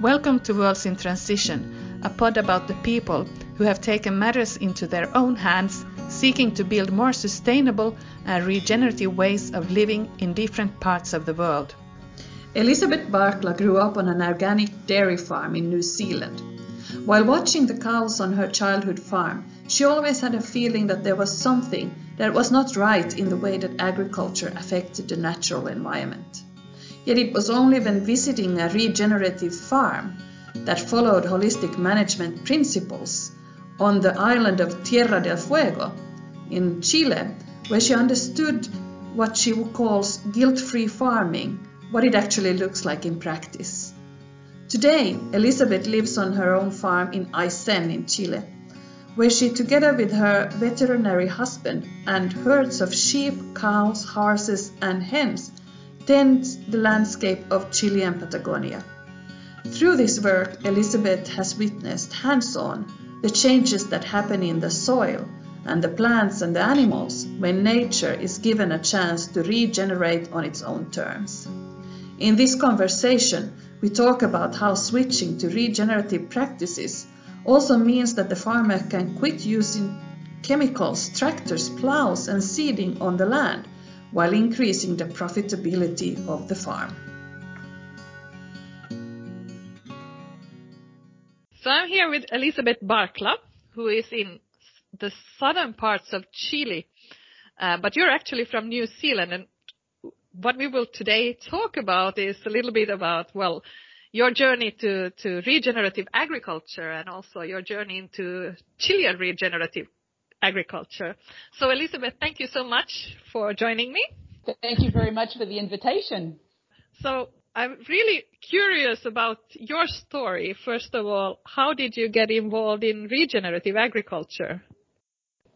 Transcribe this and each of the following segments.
Welcome to Worlds in Transition, a pod about the people who have taken matters into their own hands, seeking to build more sustainable and regenerative ways of living in different parts of the world. Elizabeth Barkla grew up on an organic dairy farm in New Zealand. While watching the cows on her childhood farm, she always had a feeling that there was something that was not right in the way that agriculture affected the natural environment. Yet it was only when visiting a regenerative farm that followed holistic management principles on the island of Tierra del Fuego in Chile, where she understood what she calls guilt free farming, what it actually looks like in practice. Today, Elizabeth lives on her own farm in Aysén in Chile, where she, together with her veterinary husband and herds of sheep, cows, horses, and hens, tends the landscape of Chilean Patagonia. Through this work, Elizabeth has witnessed hands on the changes that happen in the soil and the plants and the animals when nature is given a chance to regenerate on its own terms. In this conversation, we talk about how switching to regenerative practices also means that the farmer can quit using chemicals, tractors, plows, and seeding on the land while increasing the profitability of the farm. So I'm here with Elizabeth Barkla, who is in the southern parts of Chile, uh, but you're actually from New Zealand. And what we will today talk about is a little bit about, well, your journey to, to regenerative agriculture and also your journey into Chilean regenerative agriculture. So Elizabeth, thank you so much for joining me. Thank you very much for the invitation. So I'm really curious about your story. First of all, how did you get involved in regenerative agriculture?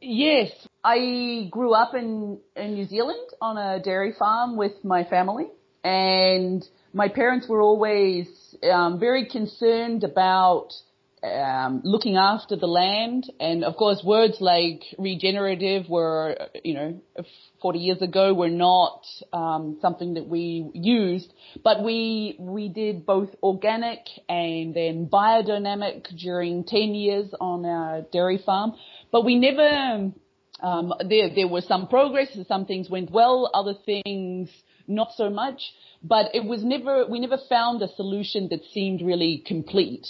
Yes, I grew up in, in New Zealand on a dairy farm with my family and my parents were always um, very concerned about um, looking after the land. And of course, words like regenerative were, you know, 40 years ago were not um, something that we used, but we we did both organic and then biodynamic during 10 years on our dairy farm. But we never. Um, there there was some progress. Some things went well. Other things not so much. But it was never. We never found a solution that seemed really complete.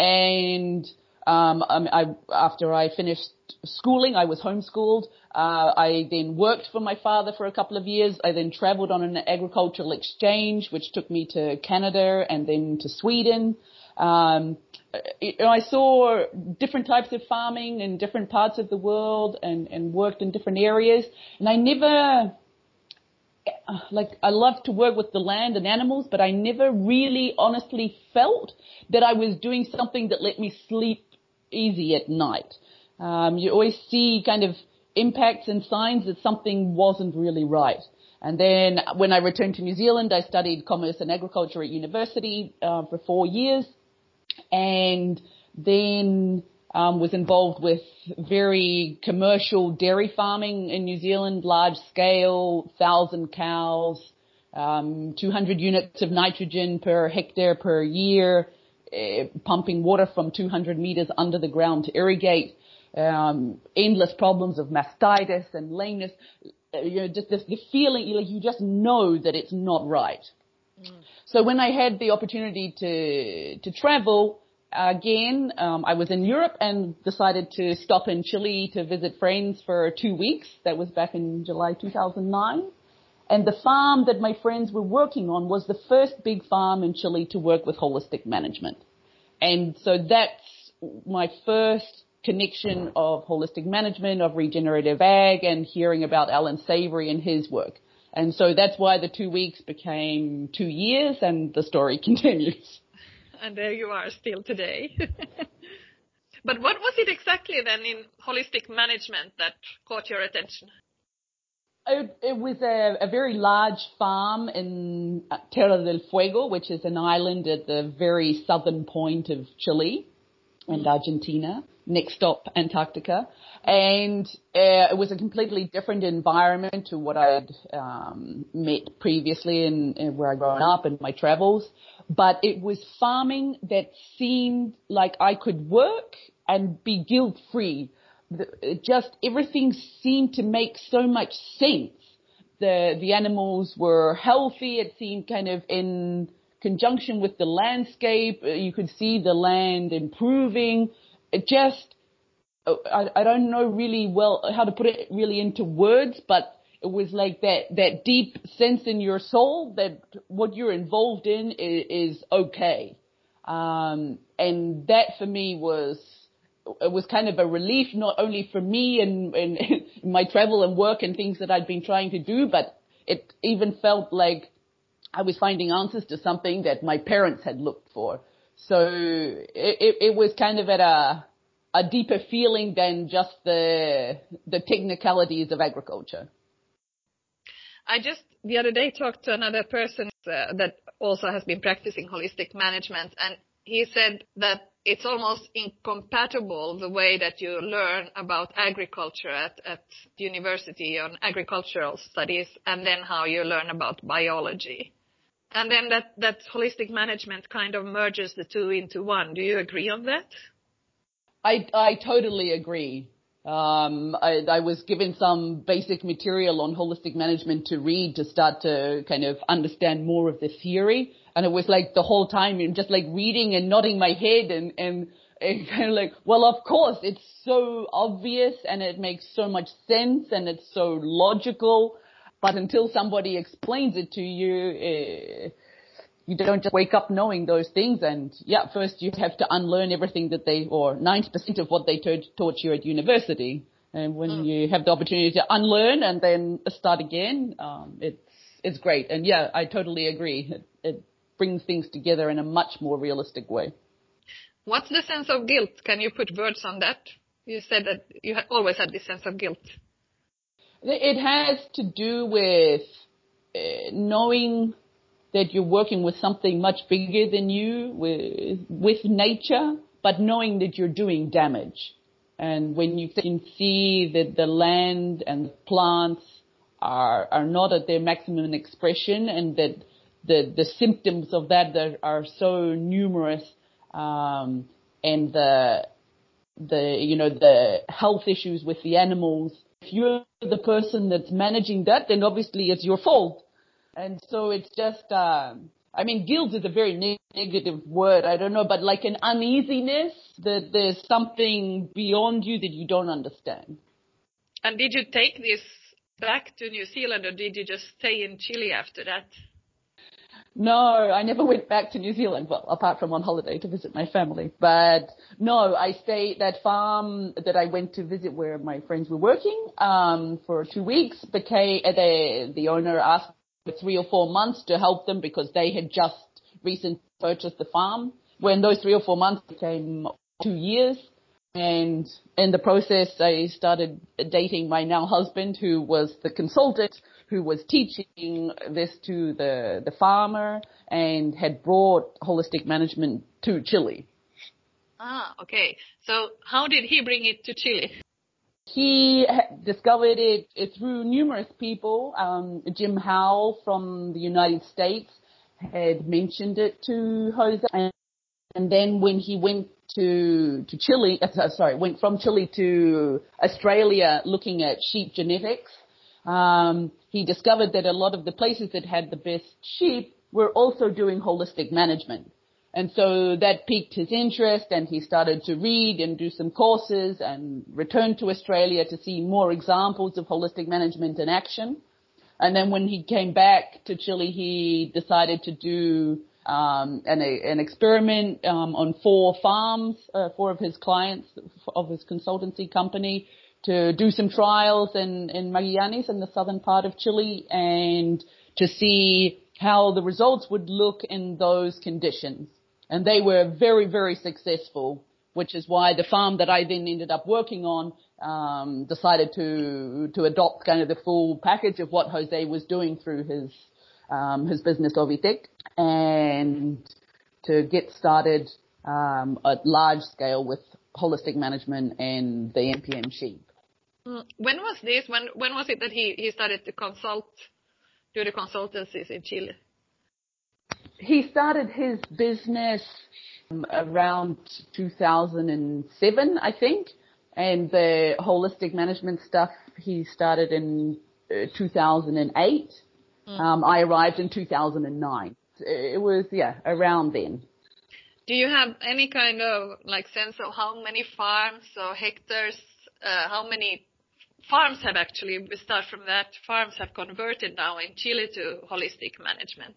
And um, I, after I finished schooling, I was homeschooled. Uh, I then worked for my father for a couple of years. I then traveled on an agricultural exchange, which took me to Canada and then to Sweden. Um, I saw different types of farming in different parts of the world and, and worked in different areas. And I never, like I love to work with the land and animals, but I never really honestly felt that I was doing something that let me sleep easy at night. Um, you always see kind of impacts and signs that something wasn't really right. And then when I returned to New Zealand, I studied commerce and agriculture at university uh, for four years, and then um, was involved with very commercial dairy farming in New Zealand, large scale, thousand cows, um, 200 units of nitrogen per hectare per year, uh, pumping water from 200 meters under the ground to irrigate, um, endless problems of mastitis and lameness. Uh, you know, just this, the feeling, you, like, you just know that it's not right. Mm. So when I had the opportunity to to travel, again, um, I was in Europe and decided to stop in Chile to visit friends for two weeks. That was back in July 2009. And the farm that my friends were working on was the first big farm in Chile to work with holistic management. And so that's my first connection of holistic management, of regenerative ag, and hearing about Alan Savory and his work. And so that's why the two weeks became two years and the story continues and there you are still today. but what was it exactly then in holistic management that caught your attention? It, it was a, a, very large farm in Tierra del Fuego, which is an island at the very southern point of Chile and Argentina. Next stop, Antarctica. And uh, it was a completely different environment to what I had um, met previously in where I'd grown up in my travels but it was farming that seemed like I could work and be guilt free. Just everything seemed to make so much sense. The, the animals were healthy. It seemed kind of in conjunction with the landscape. Uh, you could see the land improving. It just, uh, I, I don't know really well how to put it really into words, but it was like that, that deep sense in your soul that what you're involved in is, is okay. Um, and that for me was, it was kind of a relief, not only for me and, and my travel and work and things that I'd been trying to do, but it even felt like I was finding answers to something that my parents had looked for. So it, it, it was kind of at a, a deeper feeling than just the, the technicalities of agriculture. I just the other day talked to another person uh, that also has been practicing holistic management and he said that it's almost incompatible the way that you learn about agriculture at, at university on agricultural studies and then how you learn about biology. And then that, that holistic management kind of merges the two into one. Do you agree on that? I, I totally agree. Um, I, I was given some basic material on holistic management to read to start to kind of understand more of the theory. And it was like the whole time just like reading and nodding my head and, and, and kind of like, well, of course, it's so obvious and it makes so much sense and it's so logical. But until somebody explains it to you, uh, you don't just wake up knowing those things. And yeah, first you have to unlearn everything that they, or 90% of what they taught, taught you at university. And when mm. you have the opportunity to unlearn and then start again, um, it's, it's great. And yeah, I totally agree. It, it brings things together in a much more realistic way. What's the sense of guilt? Can you put words on that? You said that you always had this sense of guilt. It has to do with uh, knowing that you're working with something much bigger than you, with, with nature, but knowing that you're doing damage. And when you can see that the land and the plants are, are not at their maximum expression and that the, the symptoms of that are so numerous, um, and the, the, you know, the health issues with the animals, if you're the person that's managing that, then obviously it's your fault and so it's just, um, I mean, guilt is a very ne- negative word. I don't know, but like an uneasiness that there's something beyond you that you don't understand. And did you take this back to New Zealand or did you just stay in Chile after that? No, I never went back to New Zealand. Well, apart from on holiday to visit my family. But no, I stayed that farm that I went to visit where my friends were working um, for two weeks. Became the the owner asked three or four months to help them because they had just recently purchased the farm. When those three or four months became two years, and in the process, I started dating my now husband, who was the consultant, who was teaching this to the, the farmer and had brought holistic management to Chile. Ah, okay. So how did he bring it to Chile? He discovered it, through numerous people. Um, Jim Howell from the United States had mentioned it to Jose, and, and then when he went to to Chile, uh, sorry, went from Chile to Australia looking at sheep genetics, um, he discovered that a lot of the places that had the best sheep were also doing holistic management. And so that piqued his interest and he started to read and do some courses and returned to Australia to see more examples of holistic management in action. And then when he came back to Chile, he decided to do um, an, an experiment um, on four farms, uh, four of his clients of his consultancy company, to do some trials in, in Magallanes in the southern part of Chile and to see how the results would look in those conditions and they were very, very successful, which is why the farm that I then ended up working on um, decided to to adopt kind of the full package of what Jose was doing through his um, his business Ovitec and to get started um, at large scale with holistic management and the MPM sheep. Mm. When was this? When when was it that he, he started to consult, do the consultancies in Chile? He started his business um, around 2007, I think, and the holistic management stuff he started in uh, 2008. Mm. Um, I arrived in 2009. It was yeah around then. Do you have any kind of like sense of how many farms or hectares, uh, how many farms have actually, we start from that, farms have converted now in Chile to holistic management?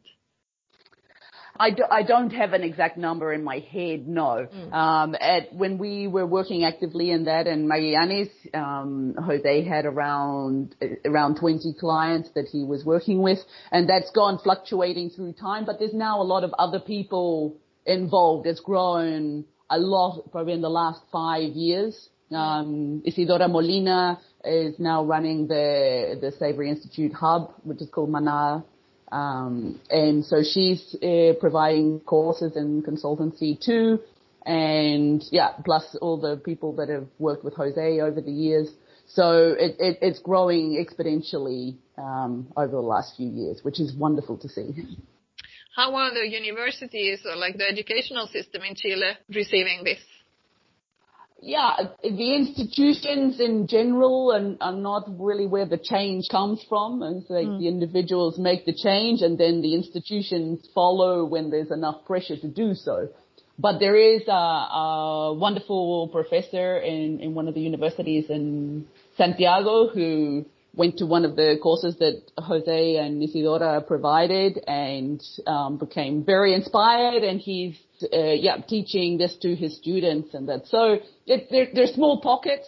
I, do, I don't have an exact number in my head, no. Mm. Um, at, when we were working actively in that in Magallanes, um, Jose had around, around 20 clients that he was working with, and that's gone fluctuating through time, but there's now a lot of other people involved. It's grown a lot probably in the last five years. Um, Isidora Molina is now running the the Savory Institute hub, which is called Mana. Um, and so she's uh, providing courses and consultancy too. And yeah, plus all the people that have worked with Jose over the years. So it, it, it's growing exponentially um, over the last few years, which is wonderful to see. How are the universities or like the educational system in Chile receiving this? Yeah, the institutions in general are, are not really where the change comes from. And so mm. the individuals make the change and then the institutions follow when there's enough pressure to do so. But there is a, a wonderful professor in, in one of the universities in Santiago who went to one of the courses that Jose and Isidora provided and um, became very inspired and he's uh, yeah teaching this to his students and that. So it, there, there's small pockets.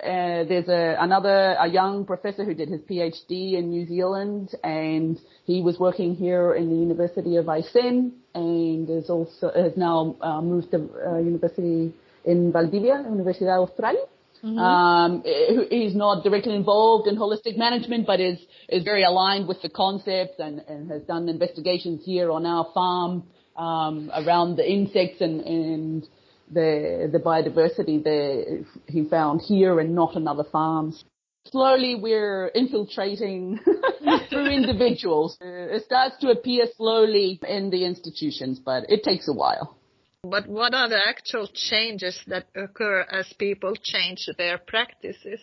Uh, there's a, another a young professor who did his PhD in New Zealand and he was working here in the University of Aysén and is also has now uh, moved to uh, university in Valdivia, Universidad Austral Mm-hmm. Um, he's not directly involved in holistic management, but is is very aligned with the concepts and, and has done investigations here on our farm um, around the insects and, and the the biodiversity that he found here and not on other farms. Slowly, we're infiltrating through individuals. It starts to appear slowly in the institutions, but it takes a while. But what are the actual changes that occur as people change their practices?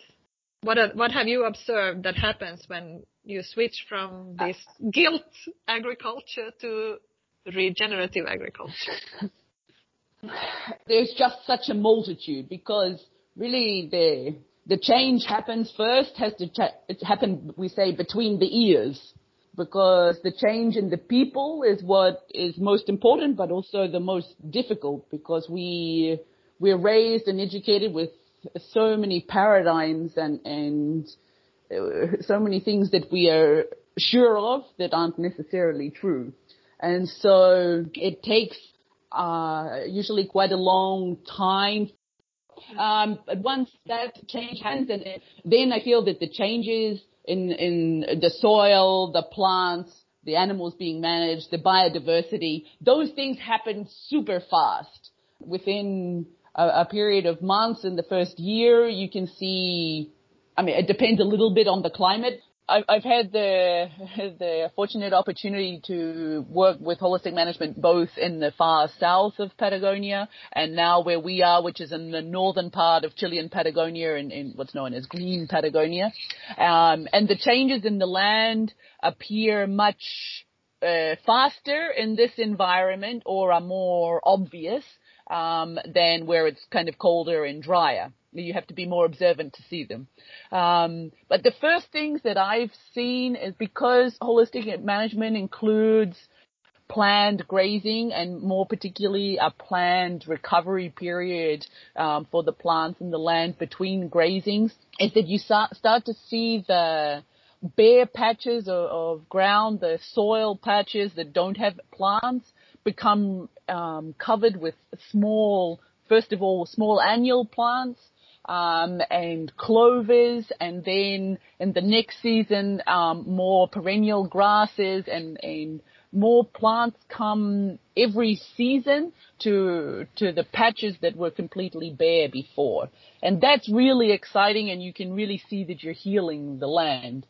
What are, what have you observed that happens when you switch from this guilt agriculture to regenerative agriculture? There's just such a multitude because really the the change happens first has to it happen we say between the ears because the change in the people is what is most important, but also the most difficult because we we're raised and educated with so many paradigms and and uh, so many things that we are sure of that aren't necessarily true, and so it takes uh, usually quite a long time. Um, but once that change happens, and then I feel that the changes in, in the soil, the plants, the animals being managed, the biodiversity, those things happen super fast. Within a, a period of months in the first year, you can see, I mean, it depends a little bit on the climate, I've had the the fortunate opportunity to work with holistic management both in the far south of Patagonia and now where we are, which is in the northern part of Chilean Patagonia in, in what's known as green Patagonia. Um, and the changes in the land appear much uh, faster in this environment or are more obvious um, than where it's kind of colder and drier. You have to be more observant to see them. Um, but the first things that I've seen is because holistic management includes planned grazing and more particularly a planned recovery period um, for the plants and the land between grazings is that you start, start to see the bare patches of, of ground, the soil patches that don't have plants become um, covered with small, first of all, small annual plants um, and clovers, and then in the next season, um, more perennial grasses and, and more plants come every season to to the patches that were completely bare before. And that's really exciting and you can really see that you're healing the land.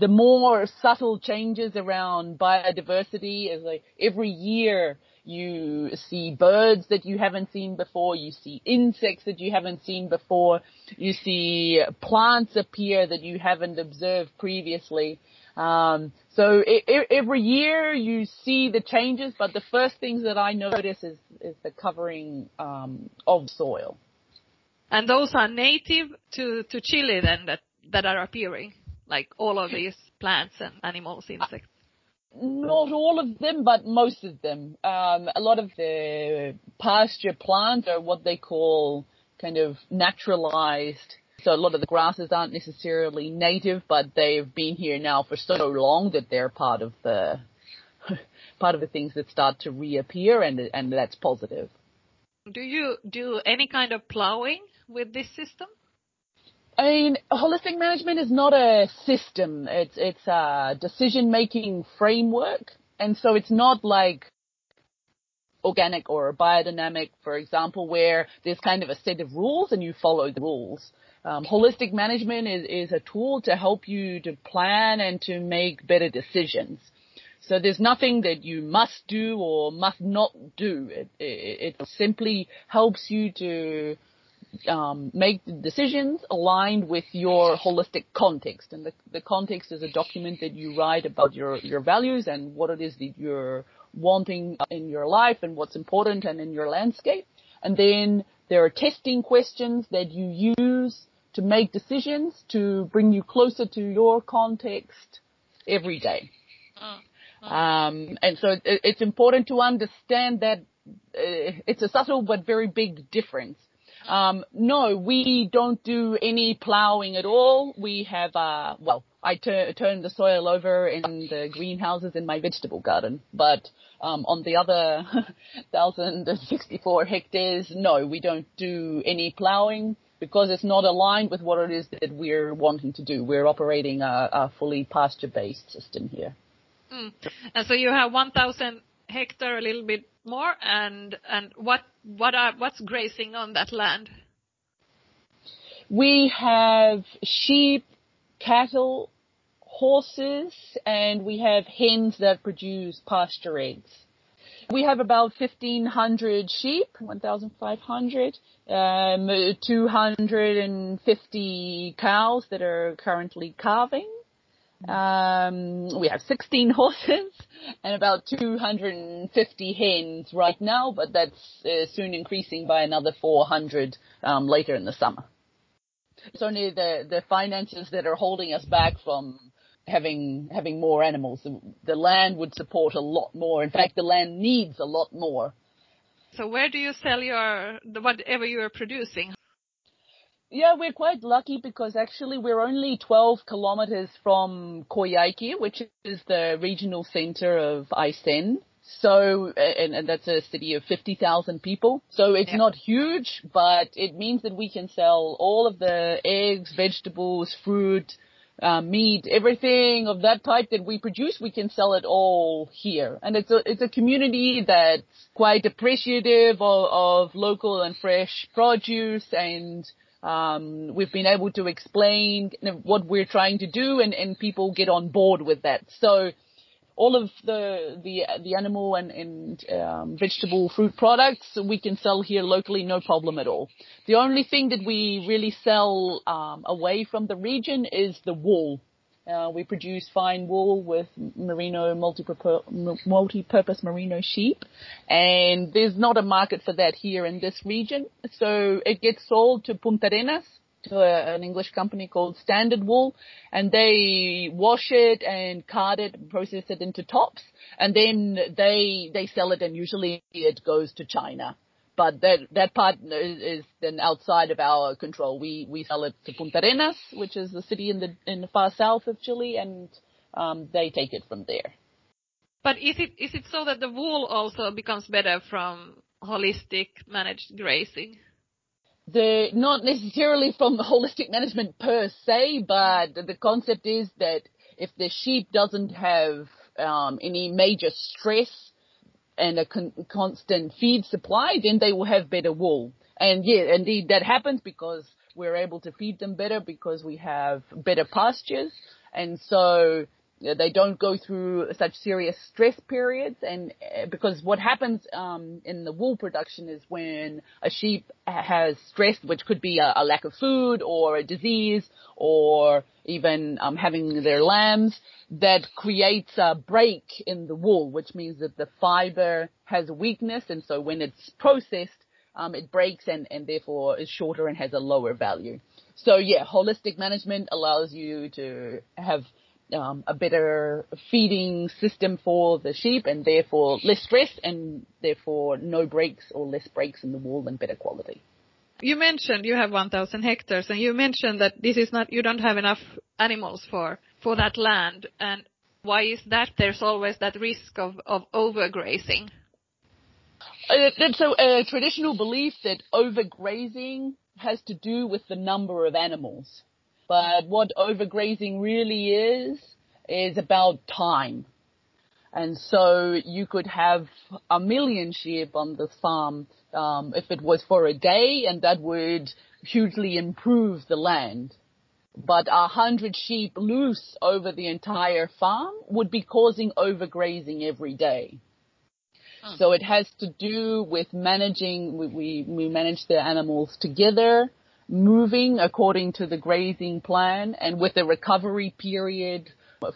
The more subtle changes around biodiversity is like every year you see birds that you haven't seen before, you see insects that you haven't seen before, you see plants appear that you haven't observed previously. Um, so it, it, every year you see the changes, but the first things that I notice is, is the covering um, of soil. And those are native to, to Chile then that, that are appearing, like all of these plants and animals, insects? Not all of them, but most of them. Um, a lot of the pasture plants are what they call kind of naturalized. So a lot of the grasses aren't necessarily native, but they've been here now for so long that they're part of the part of the things that start to reappear, and and that's positive. Do you do any kind of plowing with this system? I mean, holistic management is not a system. It's it's a decision making framework, and so it's not like organic or biodynamic, for example, where there's kind of a set of rules and you follow the rules. Um, holistic management is, is a tool to help you to plan and to make better decisions. So there's nothing that you must do or must not do. It, it, it simply helps you to um, make decisions aligned with your holistic context. And the, the context is a document that you write about your, your values and what it is that you're wanting in your life and what's important and in your landscape. And then there are testing questions that you use to make decisions to bring you closer to your context every day. Um, and so it, it's important to understand that uh, it's a subtle but very big difference um, no, we don't do any plowing at all. We have, uh, well, I tur- turn the soil over in the greenhouses in my vegetable garden, but um, on the other 1,064 hectares, no, we don't do any plowing because it's not aligned with what it is that we're wanting to do. We're operating a, a fully pasture-based system here. Mm. And so you have 1,000 hectare, a little bit more, and and what what are what's grazing on that land? We have sheep, cattle, horses, and we have hens that produce pasture eggs. We have about 1,500 sheep, 1,500, um, 250 cows that are currently calving, um, we have 16 horses and about 250 hens right now, but that's uh, soon increasing by another 400 um, later in the summer. It's only the, the finances that are holding us back from having having more animals. The, the land would support a lot more. In fact, the land needs a lot more. So where do you sell your whatever you are producing? Yeah, we're quite lucky because actually we're only 12 kilometers from Coyhaique, which is the regional center of Aysén. So, and, and that's a city of 50,000 people. So it's yeah. not huge, but it means that we can sell all of the eggs, vegetables, fruit, um, meat, everything of that type that we produce, we can sell it all here. And it's a, it's a community that's quite appreciative of, of local and fresh produce and um, we've been able to explain what we're trying to do and, and people get on board with that. So all of the the the animal and, and um, vegetable fruit products we can sell here locally, no problem at all. The only thing that we really sell um, away from the region is the wool. Uh, we produce fine wool with merino multi-purpose merino sheep, and there's not a market for that here in this region. So it gets sold to Punta Arenas, to a, an English company called Standard Wool, and they wash it and card it, and process it into tops, and then they they sell it, and usually it goes to China but that that part is, is, then outside of our control. We we sell it to Punta Arenas, which is the city in the in the far south of Chile, and um, they take it from there. But is it is it so that the wool also becomes better from holistic managed grazing? The not necessarily from the holistic management per se, but the concept is that if the sheep doesn't have um, any major stress and a con- constant feed supply, then they will have better wool. And yeah, indeed that happens because we're able to feed them better because we have better pastures And so they don't go through such serious stress periods. And uh, because what happens um, in the wool production is when a sheep has stress which could be a, a lack of food or a disease or even um, having their lambs that creates a break in the wool which means that the fiber has a weakness. And so when it's processed um, it breaks and, and therefore is shorter and has a lower value. So yeah holistic management allows you to have um, a better feeding system for the sheep and therefore less stress and therefore no breaks or less breaks in the wool and better quality. You mentioned you have 1,000 hectares and you mentioned that this is not, you don't have enough animals for, for that land. And why is that? There's always that risk of, of overgrazing. Uh, that's a, a traditional belief that overgrazing has to do with the number of animals. But what overgrazing really is, is about time. And so you could have a million sheep on the farm um, if it was for a day, and that would hugely improve the land. But a hundred sheep loose over the entire farm would be causing overgrazing every day. Hmm. So it has to do with managing, we, we, we manage the animals together moving according to the grazing plan and with a recovery period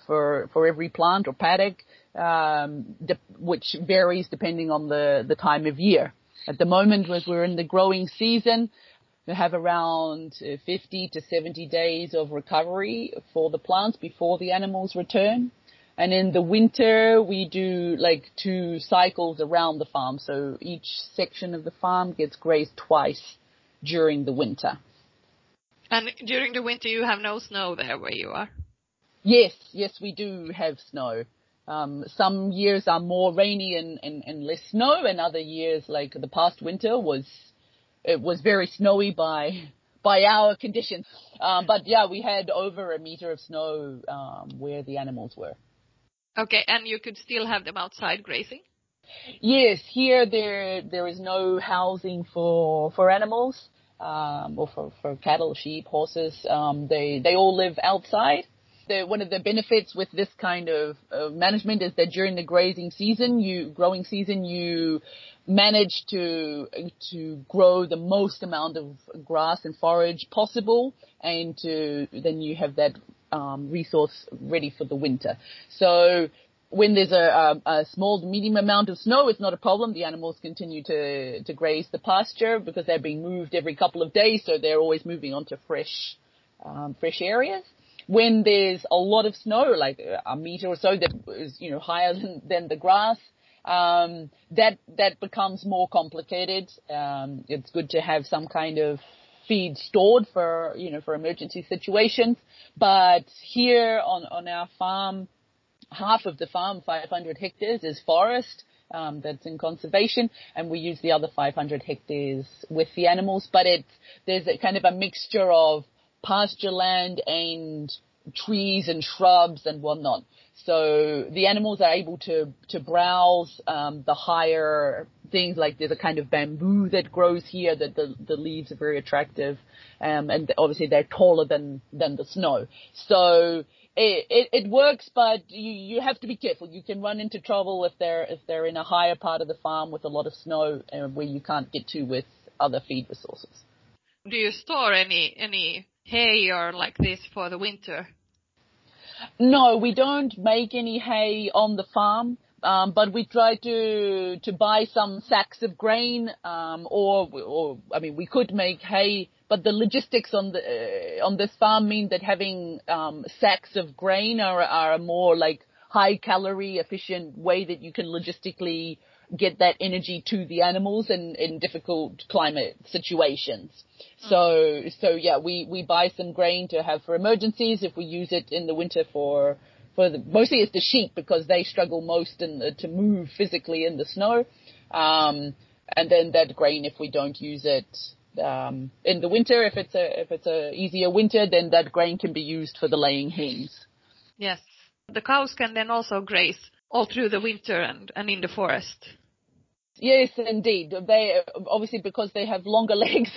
for for every plant or paddock, um, de- which varies depending on the the time of year. At the moment, as we're in the growing season, we have around uh, 50 to 70 days of recovery for the plants before the animals return. And in the winter, we do like two cycles around the farm. So each section of the farm gets grazed twice during the winter. And during the winter, you have no snow there where you are? Yes, yes, we do have snow. Um, some years are more rainy and, and, and less snow, and other years, like the past winter, was it was very snowy by by our conditions. Um, but yeah, we had over a meter of snow um, where the animals were. Okay, and you could still have them outside grazing. Yes, here there there is no housing for for animals, um, or for, for cattle, sheep, horses. Um, they they all live outside. The, one of the benefits with this kind of management is that during the grazing season, you growing season, you manage to to grow the most amount of grass and forage possible, and to then you have that um, resource ready for the winter. So when there's a, a, a, small to medium amount of snow, it's not a problem. The animals continue to, to graze the pasture because they're being moved every couple of days, so they're always moving onto fresh, um, fresh areas. When there's a lot of snow, like a meter or so that is, you know, higher than, than the grass, um, that, that becomes more complicated. Um, it's good to have some kind of feed stored for, you know, for emergency situations. But here on, on our farm, half of the farm, 500 hectares, is forest. Um, that's in conservation, and we use the other 500 hectares with the animals. But it's there's a kind of a mixture of pasture land and trees and shrubs and whatnot. So the animals are able to to browse um, the higher things like there's a kind of bamboo that grows here that the the leaves are very attractive, um, and obviously they're taller than than the snow. So it, it, it works, but you, you have to be careful. You can run into trouble if they're if they're in a higher part of the farm with a lot of snow uh, where you can't get to with other feed resources. Do you store any any hay or like this for the winter? No, we don't make any hay on the farm. Um, but we try to to buy some sacks of grain, um, or or I mean, we could make hay but the logistics on the uh, on this farm mean that having um, sacks of grain are are a more like high calorie efficient way that you can logistically get that energy to the animals in, in difficult climate situations. Mm. So, so yeah, we, we buy some grain to have for emergencies if we use it in the winter for, for the, mostly it's the sheep because they struggle most in the, to move physically in the snow. Um, and then that grain, if we don't use it, um, in the winter, if it's a if it's a easier winter, then that grain can be used for the laying hens. Yes, the cows can then also graze all through the winter and and in the forest. Yes, indeed. They obviously because they have longer legs,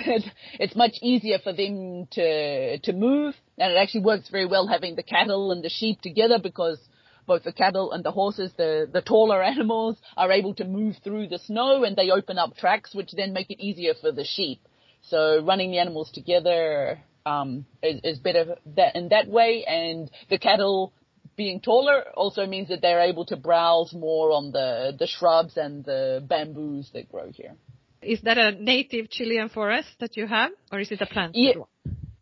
it's much easier for them to to move And it actually works very well having the cattle and the sheep together because both the cattle and the horses, the, the taller animals, are able to move through the snow and they open up tracks, which then make it easier for the sheep. So running the animals together um, is, is better that in that way. And the cattle being taller also means that they're able to browse more on the, the shrubs and the bamboos that grow here. Is that a native Chilean forest that you have, or is it a plant? Yeah.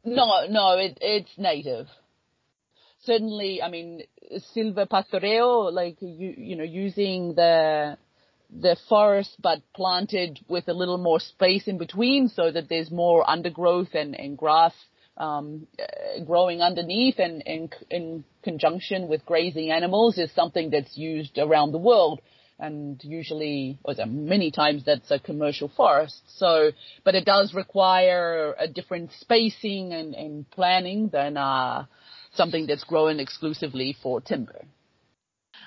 No, no, it, it's native certainly, I mean, silvopastoreo, like you, you know, using the the forest but planted with a little more space in between so that there's more undergrowth and, and grass um, uh, growing underneath and, in conjunction with grazing animals is something that's used around the world and usually, or many times that's a commercial forest. So, but it does require a different spacing and, and planning than, uh, something that's grown exclusively for timber.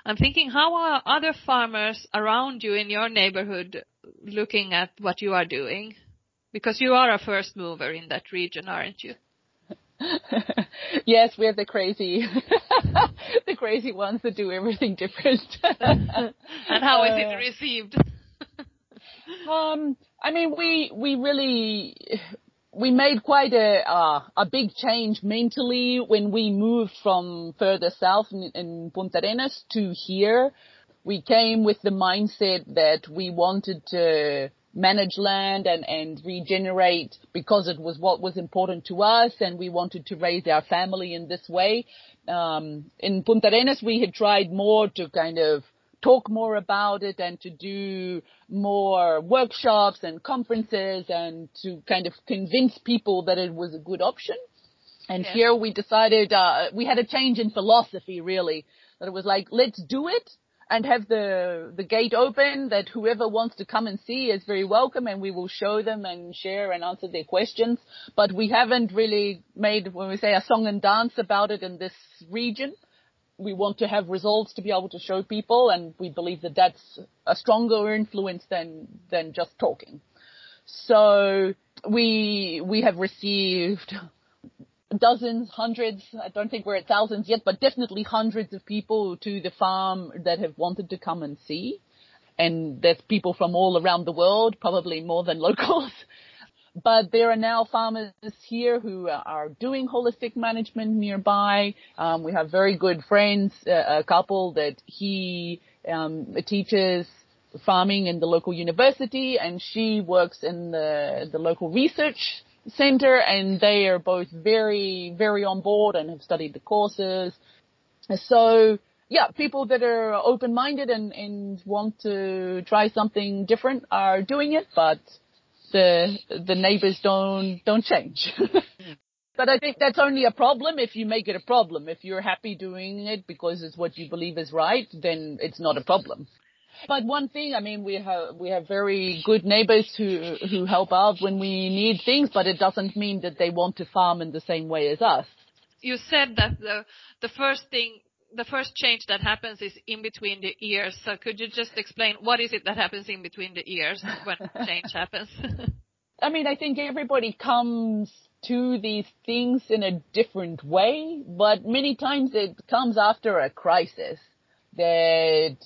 I'm thinking, how are other farmers around you in your neighborhood looking at what you are doing? Because you are a first mover in that region, aren't you? yes, we're the crazy, the crazy ones that do everything different. and how is it received? um, I mean, we we really we made quite a uh, a big change mentally when we moved from further south in, in Punta Arenas to here. We came with the mindset that we wanted to manage land and, and regenerate because it was what was important to us and we wanted to raise our family in this way. Um, in Punta Arenas, we had tried more to kind of talk more about it and to do more workshops and conferences and to kind of convince people that it was a good option. And yes. here we decided, uh, we had a change in philosophy really, that it was like, let's do it and have the, the gate open that whoever wants to come and see is very welcome and we will show them and share and answer their questions. But we haven't really made, when we say a song and dance about it in this region we want to have results to be able to show people, and we believe that that's a stronger influence than than just talking. So we we have received dozens, hundreds. I don't think we're at thousands yet, but definitely hundreds of people to the farm that have wanted to come and see. And there's people from all around the world, probably more than locals. But there are now farmers here who are doing holistic management nearby. Um, we have very good friends, uh, a couple that he um, teaches farming in the local university, and she works in the the local research center, and they are both very very on board and have studied the courses. So yeah, people that are open-minded and, and want to try something different are doing it, but the the neighbors don't don't change. but I think that's only a problem if you make it a problem. If you're happy doing it because it's what you believe is right, then it's not a problem. But one thing, I mean, we have we have very good neighbors who who help out when we need things, but it doesn't mean that they want to farm in the same way as us. You said that the the first thing the first change that happens is in between the ears. So could you just explain what is it that happens in between the ears when change happens? I mean, I think everybody comes to these things in a different way, but many times it comes after a crisis that,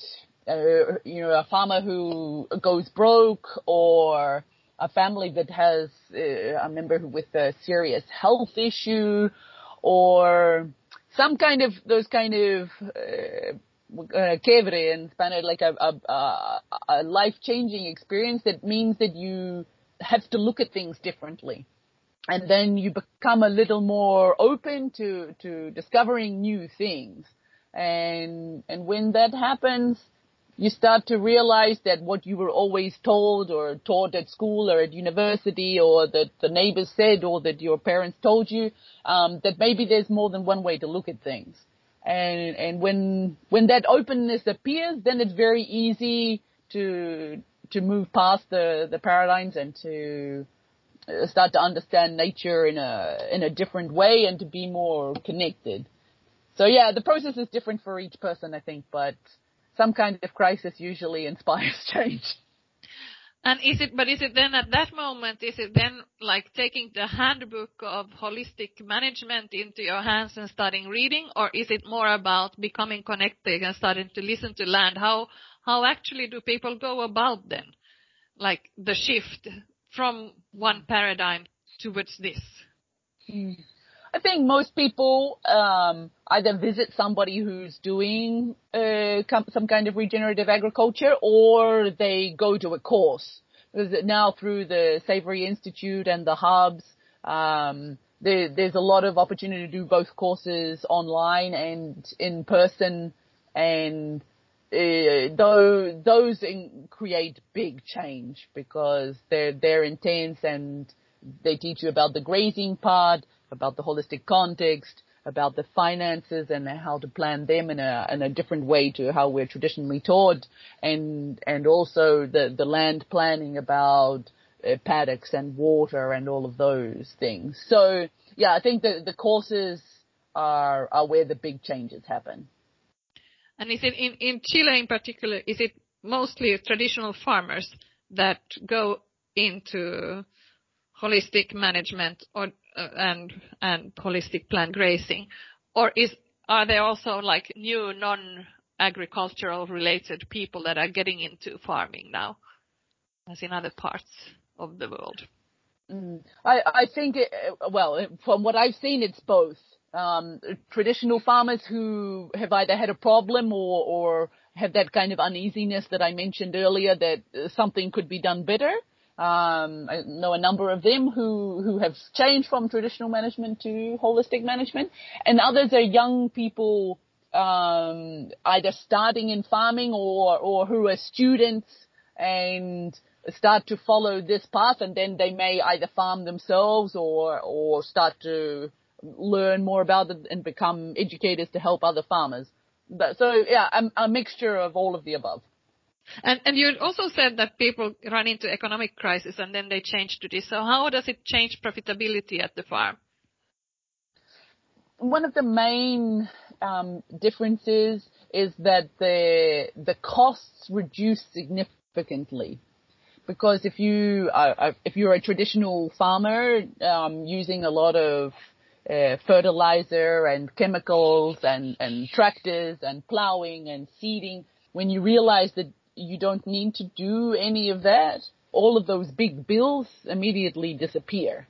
uh, you know, a farmer who goes broke or a family that has uh, a member with a serious health issue or some kind of those kind of uh, uh, quiebre in Spanish, like a, a, a life changing experience that means that you have to look at things differently. And then you become a little more open to, to discovering new things. And, and when that happens, you start to realize that what you were always told or taught at school or at university or that the neighbors said or that your parents told you, um, that maybe there's more than one way to look at things. And, and when, when that openness appears, then it's very easy to, to move past the, the paradigms and to uh, start to understand nature in a, in a different way and to be more connected. So yeah, the process is different for each person, I think, but some kind of crisis usually inspires change. And is it, but is it then at that moment, is it then like taking the handbook of holistic management into your hands and starting reading, or is it more about becoming connected and starting to listen to land? How, how actually do people go about then? Like the shift from one paradigm towards this? Mm. I think most people um, either visit somebody who's doing uh, some kind of regenerative agriculture, or they go to a course. Because now through the Savory Institute and the hubs, um, there, there's a lot of opportunity to do both courses online and in person, and uh, though those in, create big change because they're they're intense and they teach you about the grazing part about the holistic context, about the finances and how to plan them in a in a different way to how we're traditionally taught, and and also the the land planning about uh, paddocks and water and all of those things. So yeah, I think the the courses are are where the big changes happen. And is it in in Chile in particular? Is it mostly traditional farmers that go into holistic management or uh, and and holistic planned grazing? Or is are there also like new non-agricultural related people that are getting into farming now, as in other parts of the world? Mm. I, I think, well, from what I've seen, it's both. Um, traditional farmers who have either had a problem or, or have that kind of uneasiness that I mentioned earlier that something could be done better. Um, I know a number of them who, who have changed from traditional management to holistic management, and others are young people um, either starting in farming or or who are students and start to follow this path, and then they may either farm themselves or or start to learn more about it and become educators to help other farmers. But, so yeah, a, a mixture of all of the above. And, and you also said that people run into economic crisis and then they change to this. So how does it change profitability at the farm? One of the main um, differences is that the the costs reduce significantly because if you uh, if you're a traditional farmer um, using a lot of uh, fertilizer and chemicals and and tractors and plowing and seeding, when you realize that you don't need to do any of that. All of those big bills immediately disappear.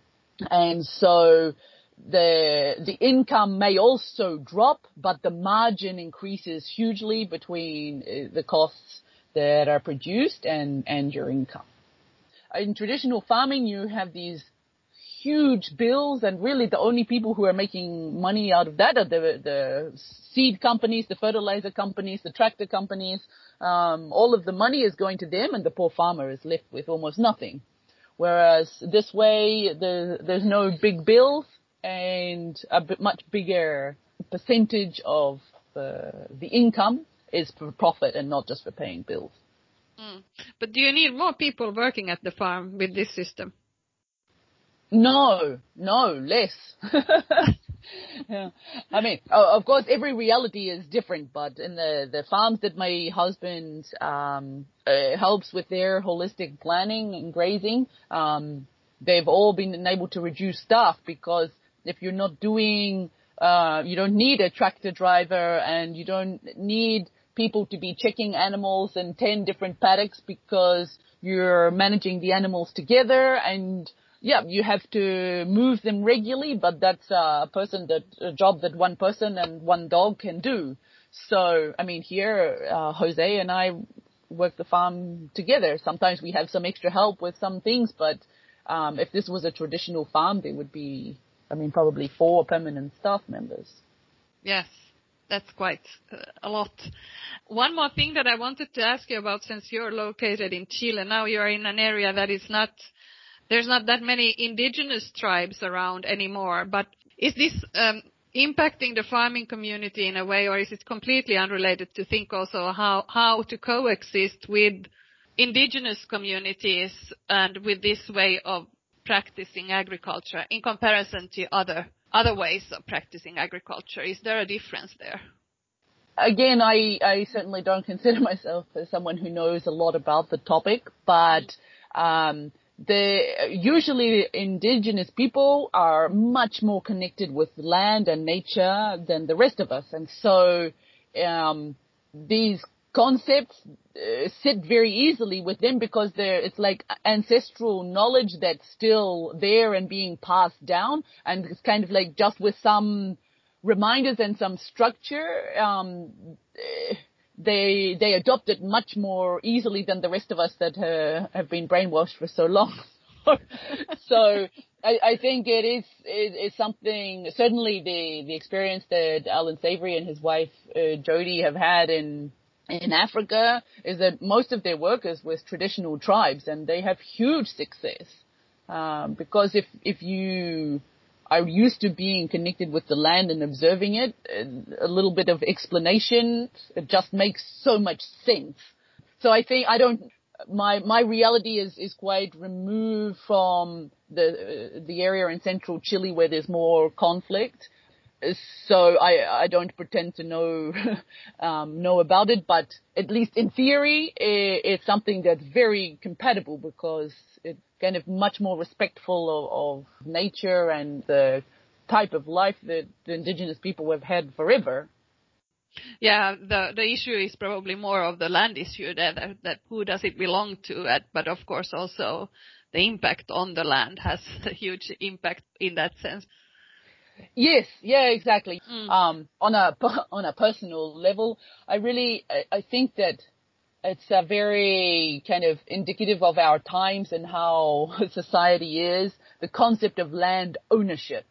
And so the, the income may also drop, but the margin increases hugely between uh, the costs that are produced and, and your income. In traditional farming, you have these huge bills and really the only people who are making money out of that are the, the seed companies, the fertilizer companies, the tractor companies. Um, all of the money is going to them and the poor farmer is left with almost nothing. Whereas this way, the, there's no big bills and a much bigger percentage of the, the income is for profit and not just for paying bills. Mm. But do you need more people working at the farm with this system? No, no, less. yeah. I mean, of course, every reality is different, but in the, the farms that my husband, um, uh, helps with their holistic planning and grazing, um, they've all been able to reduce staff because if you're not doing, uh, you don't need a tractor driver and you don't need people to be checking animals in 10 different paddocks because you're managing the animals together and yeah, you have to move them regularly, but that's a person that a job that one person and one dog can do. So, I mean, here, uh, Jose and I work the farm together. Sometimes we have some extra help with some things, but um, if this was a traditional farm, there would be, I mean, probably four permanent staff members. Yes, that's quite a lot. One more thing that I wanted to ask you about, since you're located in Chile, and now you're in an area that is not there's not that many indigenous tribes around anymore. But is this um, impacting the farming community in a way, or is it completely unrelated to think also how, how to coexist with indigenous communities and with this way of practicing agriculture in comparison to other other ways of practicing agriculture? Is there a difference there? Again, I, I certainly don't consider myself as someone who knows a lot about the topic, but Um, the usually indigenous people are much more connected with land and nature than the rest of us, and so um, these concepts uh, sit very easily with them because they're it's like ancestral knowledge that's still there and being passed down, and it's kind of like just with some reminders and some structure. Um, they they adopt it much more easily than the rest of us that uh, have been brainwashed for so long. so I, I, think it is it is something certainly the the experience that Allan Savory and his wife uh, Jody have had in in Africa is that most of their work is with traditional tribes and they have huge success um, because if if you are used to being connected with the land and observing it. A little bit of explanation, it just makes so much sense. So I think I don't. My my reality is is quite removed from the uh, the area in central Chile where there's more conflict. So I I don't pretend to know um, know about it, but at least in theory, it, it's something that's very compatible because it kind of much more respectful of, of nature and the type of life that the indigenous people have had forever. Yeah, the the issue is probably more of the land issue that that who does it belong to, at, but of course also the impact on the land has a huge impact in that sense. Yes, yeah, exactly. Mm. Um, on a on a personal level, I really I, I think that it's a very kind of indicative of our times and how society is, the concept of land ownership.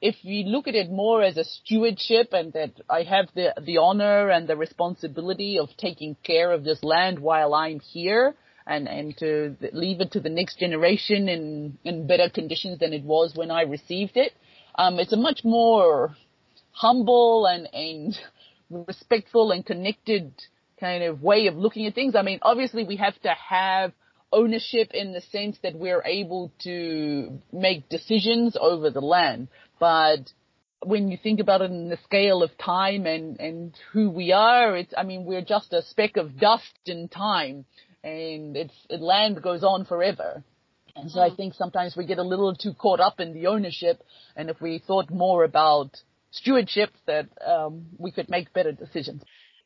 If we look at it more as a stewardship and that I have the, the honor and the responsibility of taking care of this land while I'm here and, and to leave it to the next generation in, in better conditions than it was when I received it, um, it's a much more humble and, and respectful and connected kind of way of looking at things. I mean, obviously we have to have ownership in the sense that we're able to make decisions over the land. But when you think about it in the scale of time and, and who we are, it's, I mean, we're just a speck of dust in time and it's, land goes on forever. And so I mm-hmm. think sometimes we get a little too caught up in the ownership and if we thought more about stewardship that um, we could make better decisions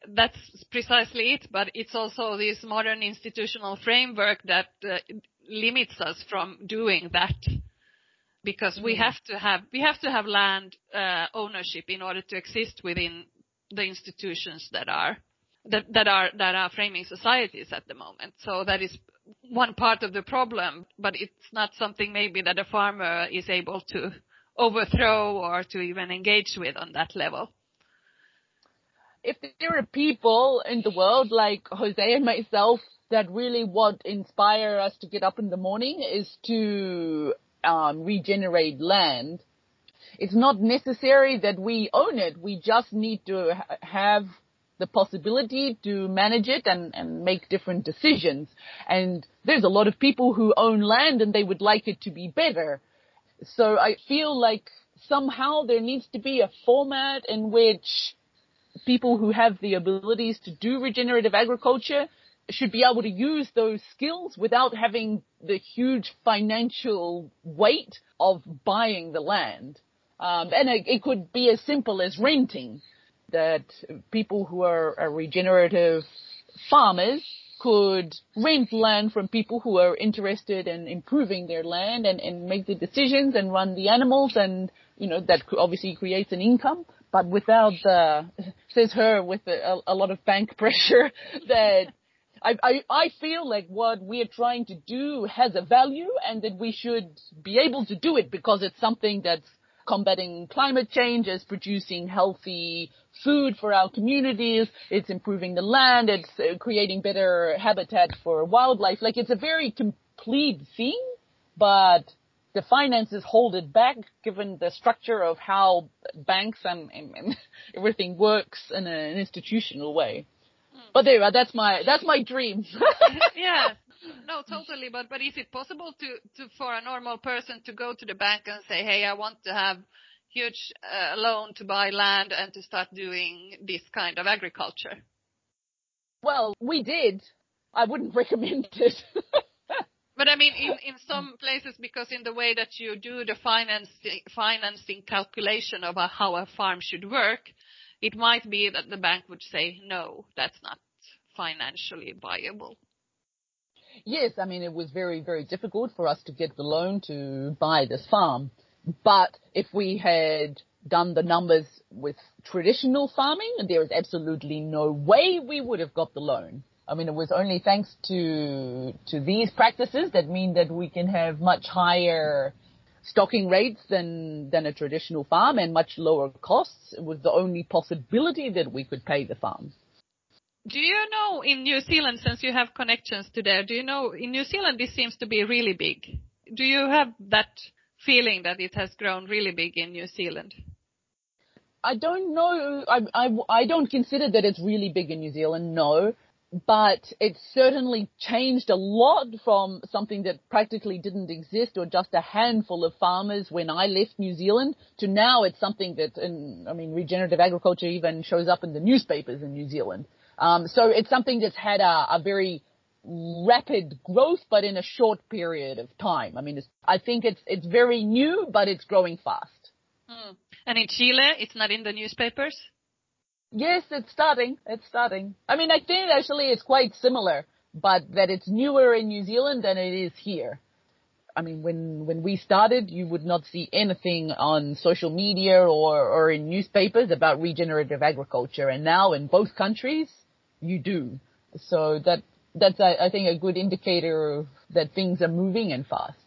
that's precisely it, but it's also this modern institutional framework that uh, limits us from doing that because mm. we have to have we have to have land uh, ownership in order to exist within the institutions that are that, that are that are framing societies at the moment. So that is one part of the problem, but it's not something maybe that a farmer is able to overthrow or to even engage with on that level if there are people in the world like Jose and myself that really what inspire us to get up in the morning is to um, regenerate land. It's not necessary that we own it. We just need to ha- have the possibility to manage it and, and make different decisions. And there's a lot of people who own land and they would like it to be better. So I feel like somehow there needs to be a format in which people who have the abilities to do regenerative agriculture should be able to use those skills without having the huge financial weight of buying the land. Um, and it, it, could be as simple as renting that people who are, are regenerative farmers could rent land from people who are interested in improving their land and, and make the decisions and run the animals and, you know, that obviously creates an income but without the, says her with a, a lot of bank pressure that I, I, I feel like what we are trying to do has a value and that we should be able to do it because it's something that's combating climate change, it's producing healthy food for our communities, it's improving the land, it's uh, creating better habitat for wildlife. Like it's a very complete thing, but the finances hold it back given the structure of how banks and, and, and everything works in an institutional way. Mm. But there, that's my that's my dream. yeah, no, totally. But but is it possible to to for a normal person to go to the bank and say, hey, I want to have huge uh, loan to buy land and to start doing this kind of agriculture? Well, we did. I wouldn't recommend it. But I mean, in, in oh. some places, because in the way that you do the financing, financing calculation of a, how a farm should work, it might be that the bank would say, no, that's not financially viable. Yes, I mean, it was very, very difficult for us to get the loan to buy this farm. But if we had done the numbers with traditional farming, there is absolutely no way we would have got the loan. I mean, it was only thanks to to these practices that mean that we can have much higher stocking rates than than a traditional farm and much lower costs. It was the only possibility that we could pay the farm. Do you know in New Zealand, since you have connections to there, do you know in New Zealand this seems to be really big? Do you have that feeling that it has grown really big in New Zealand? I don't know. I, I, I don't consider that it's really big in New Zealand, no but it's certainly changed a lot from something that practically didn't exist or just a handful of farmers when I left New Zealand to now it's something that, in, I mean, regenerative agriculture even shows up in the newspapers in New Zealand. Um, so it's something that's had a, a, very rapid growth, but in a short period of time. I mean, I think it's it's very new, but it's growing fast. Hmm. And in Chile, it's not in the newspapers. Yes, it's starting. It's starting. I mean, I think actually it's quite similar, but that it's newer in New Zealand than it is here. I mean, when, when we started, you would not see anything on social media or, or in newspapers about regenerative agriculture. And now in both countries, you do. So that, that's, I, I think, a good indicator that things are moving and fast.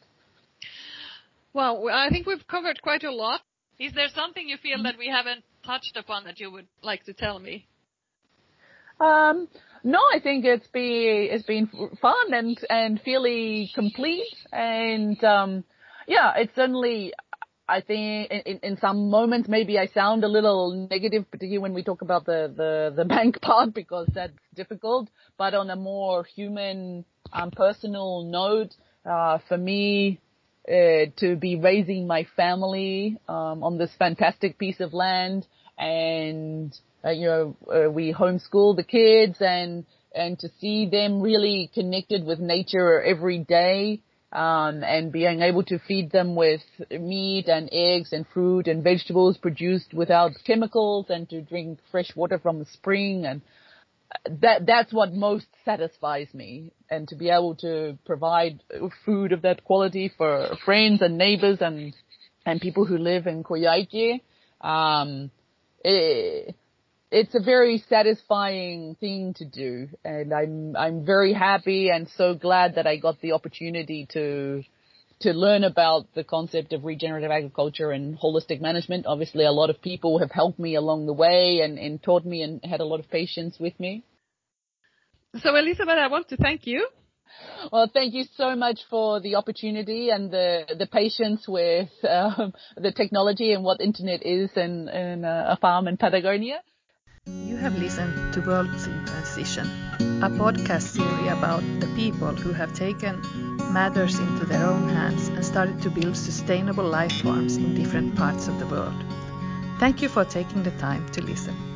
Well, I think we've covered quite a lot. Is there something you feel that we haven't touched upon that you would like to tell me? Um, no, I think it's been it's been fun and and fairly complete, and um, yeah, it's certainly. I think in, in some moments maybe I sound a little negative, particularly when we talk about the, the, the bank part because that's difficult. But on a more human, um, personal note, uh, for me, uh, to be raising my family um, on this fantastic piece of land, and uh, you know uh, we homeschool the kids, and and to see them really connected with nature every day, um, and being able to feed them with meat and eggs and fruit and vegetables produced without chemicals, and to drink fresh water from the spring and that that's what most satisfies me. And to be able to provide food of that quality for friends and neighbors and and people who live in Coyhaique um it, it's a very satisfying thing to do. And I'm I'm very happy and so glad that I got the opportunity to to learn about the concept of regenerative agriculture and holistic management. Obviously, a lot of people have helped me along the way and, and taught me and had a lot of patience with me. So, Elizabeth, I want to thank you. Well, thank you so much for the opportunity and the the patience with um, the technology and what internet is in, in a farm in Patagonia. You have listened to Worlds in Transition, a podcast series about the people who have taken matters into their own hands and started to build sustainable life forms in different parts of the world. Thank you for taking the time to listen.